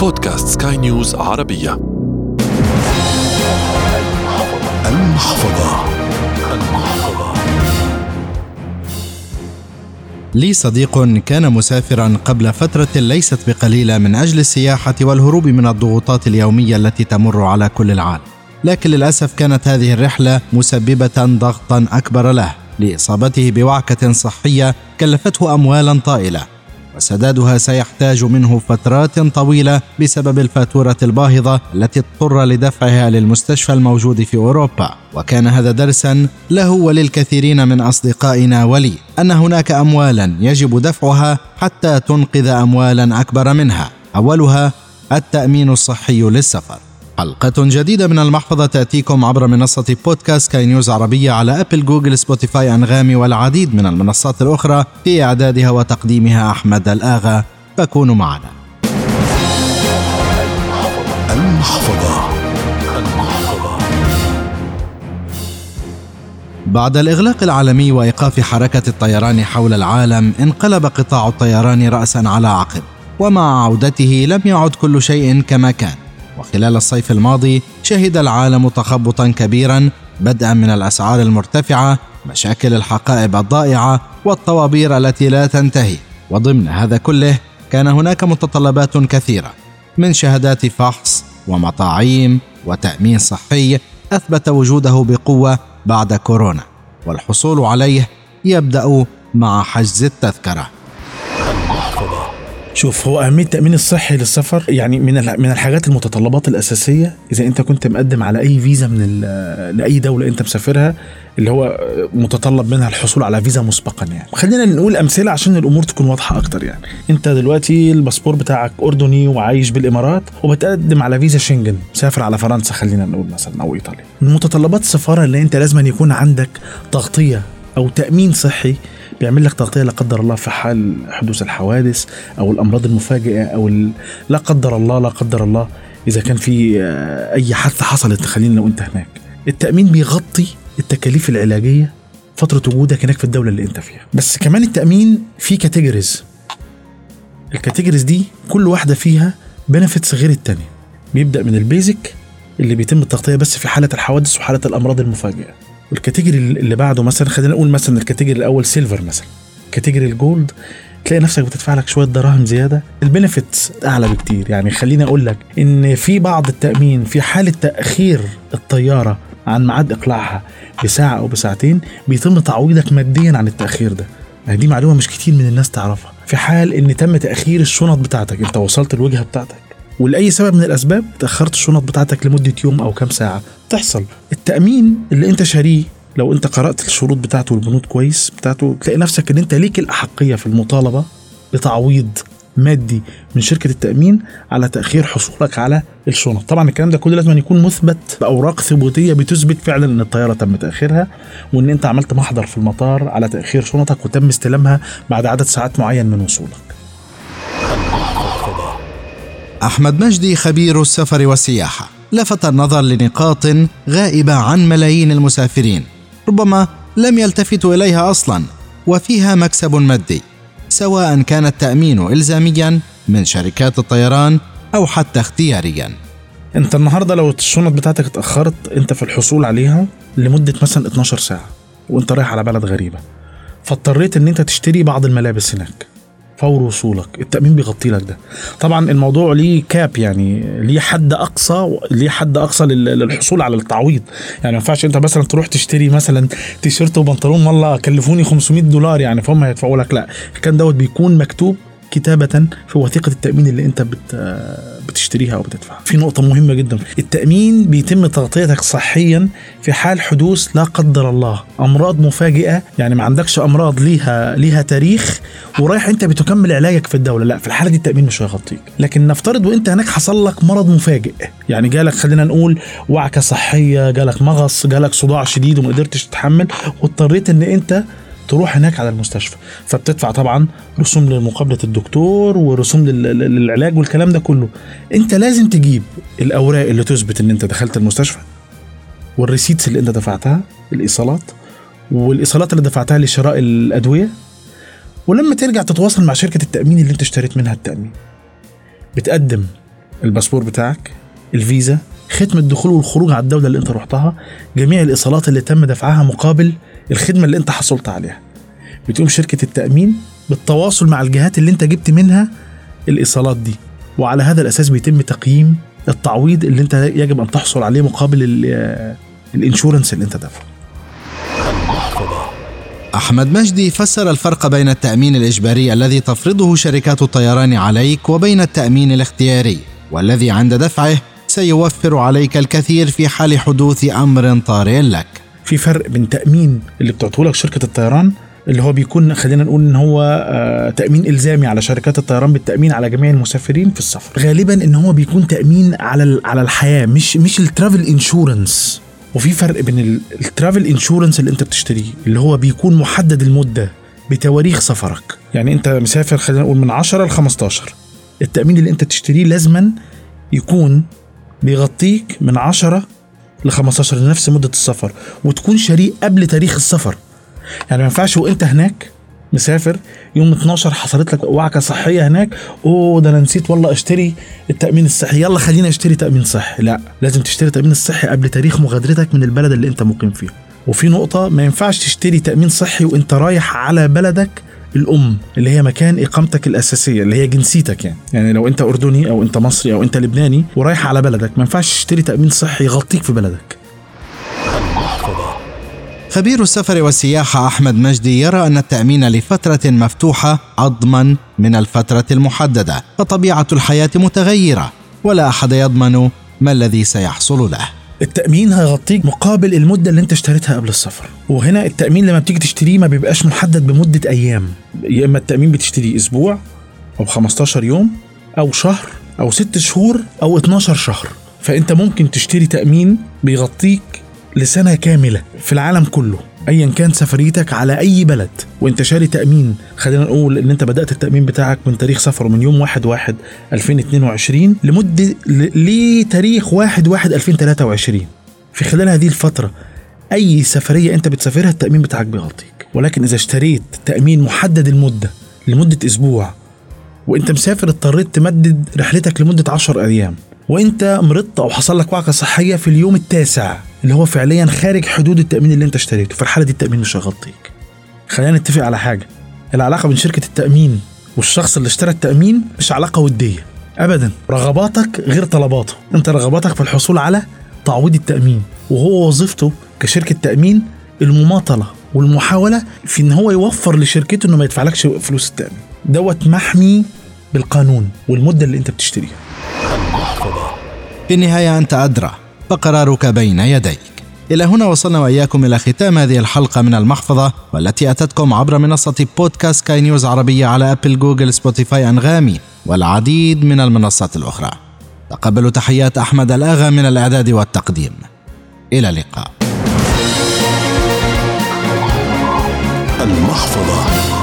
بودكاست سكاي نيوز عربية. المحفظة. المحفظة لي صديق كان مسافرا قبل فترة ليست بقليلة من أجل السياحة والهروب من الضغوطات اليومية التي تمر على كل العالم. لكن للأسف كانت هذه الرحلة مسببة ضغطا أكبر له لإصابته بوعكة صحية كلفته أموالا طائلة. وسدادها سيحتاج منه فترات طويلة بسبب الفاتورة الباهظة التي اضطر لدفعها للمستشفى الموجود في أوروبا. وكان هذا درسا له وللكثيرين من أصدقائنا ولي أن هناك اموالا يجب دفعها حتى تنقذ اموالا أكبر منها. أولها التأمين الصحي للسفر. حلقة جديدة من المحفظة تأتيكم عبر منصة بودكاست سكاي نيوز عربية على أبل جوجل سبوتيفاي أنغامي والعديد من المنصات الأخرى في إعدادها وتقديمها أحمد الآغا. فكونوا معنا. المحفظة. بعد الإغلاق العالمي وإيقاف حركة الطيران حول العالم انقلب قطاع الطيران رأسا على عقب ومع عودته لم يعد كل شيء كما كان. وخلال الصيف الماضي شهد العالم تخبطا كبيرا بدءا من الأسعار المرتفعة مشاكل الحقائب الضائعة والطوابير التي لا تنتهي. وضمن هذا كله كان هناك متطلبات كثيرة من شهادات فحص ومطاعيم وتأمين صحي أثبت وجوده بقوة بعد كورونا والحصول عليه يبدأ مع حجز التذكرة. شوف هو أهمية التأمين الصحي للسفر يعني من من الحاجات المتطلبات الأساسية إذا أنت كنت مقدم على أي فيزا من لأي دولة أنت مسافرها اللي هو متطلب منها الحصول على فيزا مسبقا يعني. خلينا نقول أمثلة عشان الأمور تكون واضحة أكتر يعني. أنت دلوقتي الباسبور بتاعك أردني وعايش بالإمارات وبتقدم على فيزا شنجن مسافر على فرنسا خلينا نقول مثلا أو إيطاليا. من متطلبات السفارة اللي أنت لازم يكون عندك تغطية أو تأمين صحي بيعمل لك تغطية لا قدر الله في حال حدوث الحوادث أو الأمراض المفاجئة أو لا قدر الله لا قدر الله إذا كان في آه، أي حادثة حصلت. خلينا لو أنت هناك. التأمين بيغطي التكاليف العلاجية فترة وجودك هناك في الدولة اللي أنت فيها. بس كمان التأمين فيه categories ال categories دي كل واحدة فيها benefits غير التانية. بيبدأ من ال basic اللي بيتم التغطية بس في حالة الحوادث وحالة الأمراض المفاجئة. وال category اللي بعده مثلا خلينا نقول مثلا ال category الأول silver مثلا. category ال gold تلاقي نفسك بتدفع لك شوية دراهم زيادة. ال benefits أعلى بكتير. يعني خليني أقول لك إن في بعض التأمين في حالة تأخير الطيارة عن ميعاد إقلاعها بساعة أو بساعتين بيتم تعويضك ماديا عن التأخير ده. يعني دي معلومة مش كتير من الناس تعرفها. في حال إن تم تأخير الشنط بتاعتك أنت وصلت الوجهة بتاعتك ولأي سبب من الأسباب تأخرت الشنط بتاعتك لمدة يوم أو كام ساعة. تحصل. التأمين اللي أنت شاريه لو أنت قرأت الشروط بتاعته والبنود كويس بتاعته تلاقي نفسك إن أنت ليك الأحقية في المطالبة بتعويض مادي من شركة التأمين على تأخير حصولك على الشنط. طبعا الكلام ده كله لازم يكون مثبت بأوراق ثبوتية بتثبت فعلا أن الطيارة تم تأخيرها وأن أنت عملت محضر في المطار على تأخير شنطك وتم استلامها بعد عدد ساعات معين من وصولك. أحمد مجدي خبير السفر والسياحة. لفت النظر لنقاط غائبة عن ملايين المسافرين. ربما لم يلتفتوا إليها أصلا وفيها مكسب مادي. سواء كان التأمين إلزاميا من شركات الطيران أو حتى اختياريا. أنت النهارده لو الشنط بتاعتك اتأخرت أنت في الحصول عليها لمدة مثلا 12 ساعة وأنت رايح على بلد غريبة. فاضطريت إن أنت تشتري بعض الملابس هناك. فور وصولك. التأمين بيغطي لك ده. طبعا الموضوع ليه كاب يعني ليه حد أقصى ليه حد أقصى للحصول على التعويض. يعني ما ينفعش أنت مثلا تروح تشتري مثلا تيشيرت وبنطلون والله كلفوني 500 دولار يعني فهم هيدفعوا لك. لا كان دوت بيكون مكتوب كتابة في وثيقة التأمين اللي أنت بت بتشتريها أو بتدفعها. في نقطة مهمة جدا، التأمين بيتم تغطيتك صحيا في حال حدوث لا قدر الله. أمراض مفاجئة، يعني ما عندكش أمراض ليها ليها تاريخ ورايح أنت بتكمل علاجك في الدولة، لا في الحالة دي التأمين مش هيغطيك، لكن نفترض وأنت هناك حصل لك مرض مفاجئ، يعني جالك خلينا نقول وعكة صحية، جالك مغص، جالك صداع شديد وما قدرتش تتحمل واضطريت إن أنت تروح هناك على المستشفى. فبتدفع طبعا رسوم لمقابلة الدكتور ورسوم للعلاج والكلام ده كله. انت لازم تجيب الأوراق اللي تثبت إن أنت دخلت المستشفى والريسيتس اللي أنت دفعتها الإيصالات والإيصالات اللي دفعتها لشراء الأدوية. ولما ترجع تتواصل مع شركة التأمين اللي أنت اشتريت منها التأمين. بتقدم الباسبور بتاعك الفيزا ختم الدخول والخروج على الدولة اللي أنت رحتها جميع الإيصالات اللي تم دفعها مقابل الخدمة اللي انت حصلت عليها. بتقوم شركة التأمين بالتواصل مع الجهات اللي انت جبت منها الإيصالات دي. وعلى هذا الأساس بيتم تقييم التعويض اللي انت يجب أن تحصل عليه مقابل ال- الإنشورنس اللي انت دافعه. أحمد مجدي فسر الفرق بين التأمين الإجباري الذي تفرضه شركات الطيران عليك وبين التأمين الاختياري والذي عند دفعه سيوفر عليك الكثير في حال حدوث أمر طارئ لك. في فرق بين تأمين اللي بتعطيه لك شركة الطيران اللي هو بيكون خلينا نقول إن هو آه، تأمين إلزامي على شركات الطيران بالتأمين على جميع المسافرين في السفر. غالبا إن هو بيكون تأمين على على الحياة مش مش ال travel insurance وفي فرق بين ال- ال travel insurance اللي أنت بتشتريه اللي هو بيكون محدد المدة بتواريخ سفرك. يعني أنت مسافر خلينا نقول من 10 ل 15 التأمين اللي أنت تشتريه لازما يكون بيغطيك من 10 ل 15 لنفس مدة السفر وتكون شاريه قبل تاريخ السفر. يعني ما ينفعش وانت هناك مسافر يوم 12 حصلت لك وعكه صحية هناك أوه ده أنا نسيت والله أشتري التأمين الصحي. يلا خليني اشتري تأمين صحي. لا لازم تشتري التامين الصحي قبل تاريخ مغادرتك من البلد اللي انت مقيم فيه وفي نقطة ما ينفعش تشتري تأمين صحي وانت رايح على بلدك الأم اللي هي مكان إقامتك الأساسية اللي هي جنسيتك يعني يعني لو أنت أردني أو أنت مصري أو أنت لبناني ورايح على بلدك ما ينفعش تشتري تأمين صحي يغطيك في بلدك خبير السفر والسياحة أحمد مجدي يرى أن التأمين لفترة مفتوحة أضمن من الفترة المحددة، فطبيعة الحياة متغيرة، ولا أحد يضمن ما الذي سيحصل له. التأمين هيغطيك مقابل المدة اللي انت اشتريتها قبل السفر. وهنا التأمين لما بتيجي تشتريه ما بيبقاش محدد بمدة أيام. يا إما التأمين بتشتريه أسبوع أو 15 يوم أو شهر أو 6 شهور أو 12 شهر. فأنت ممكن تشتري تأمين بيغطيك لسنة كاملة في العالم كله. ايا كان سفريتك على أي بلد. وأنت شاري تأمين. خلينا نقول إن أنت بدأت التأمين بتاعك من تاريخ سفره من يوم 1 1 2022 لمدة لتاريخ 1 1 2023 في خلال هذه الفترة أي سفرية أنت بتسافرها التأمين بتاعك بيغطيك. ولكن إذا اشتريت تأمين محدد المده لمدة أسبوع وأنت مسافر اضطريت تمدد رحلتك لمدة 10 أيام وأنت مرضت أو حصل لك وعكة صحية في اليوم التاسع. اللي هو فعليا خارج حدود التأمين اللي انت اشتريته. في الحالة دي التأمين مش هيغطيك. خلينا نتفق على حاجة. العلاقة بين شركة التأمين والشخص اللي اشترى التأمين مش علاقة ودية. ابدا. رغباتك غير طلباته. انت رغباتك في الحصول على تعويض التأمين. وهو وظيفته كشركة تأمين المماطلة والمحاولة في إن هو يوفر لشركته إنه ما يدفعلكش فلوس التأمين. دوت محمي بالقانون والمدة اللي انت بتشتريها. في النهاية أنت أدرى. فقرارك بين يديك. إلى هنا وصلنا وإياكم إلى ختام هذه الحلقة من المحفظة والتي أتتكم عبر منصة بودكاست سكاي نيوز عربية على أبل جوجل سبوتيفاي أنغامي والعديد من المنصات الأخرى. تقبلوا تحيات أحمد الآغا من الإعداد والتقديم. إلى اللقاء. المحفظة.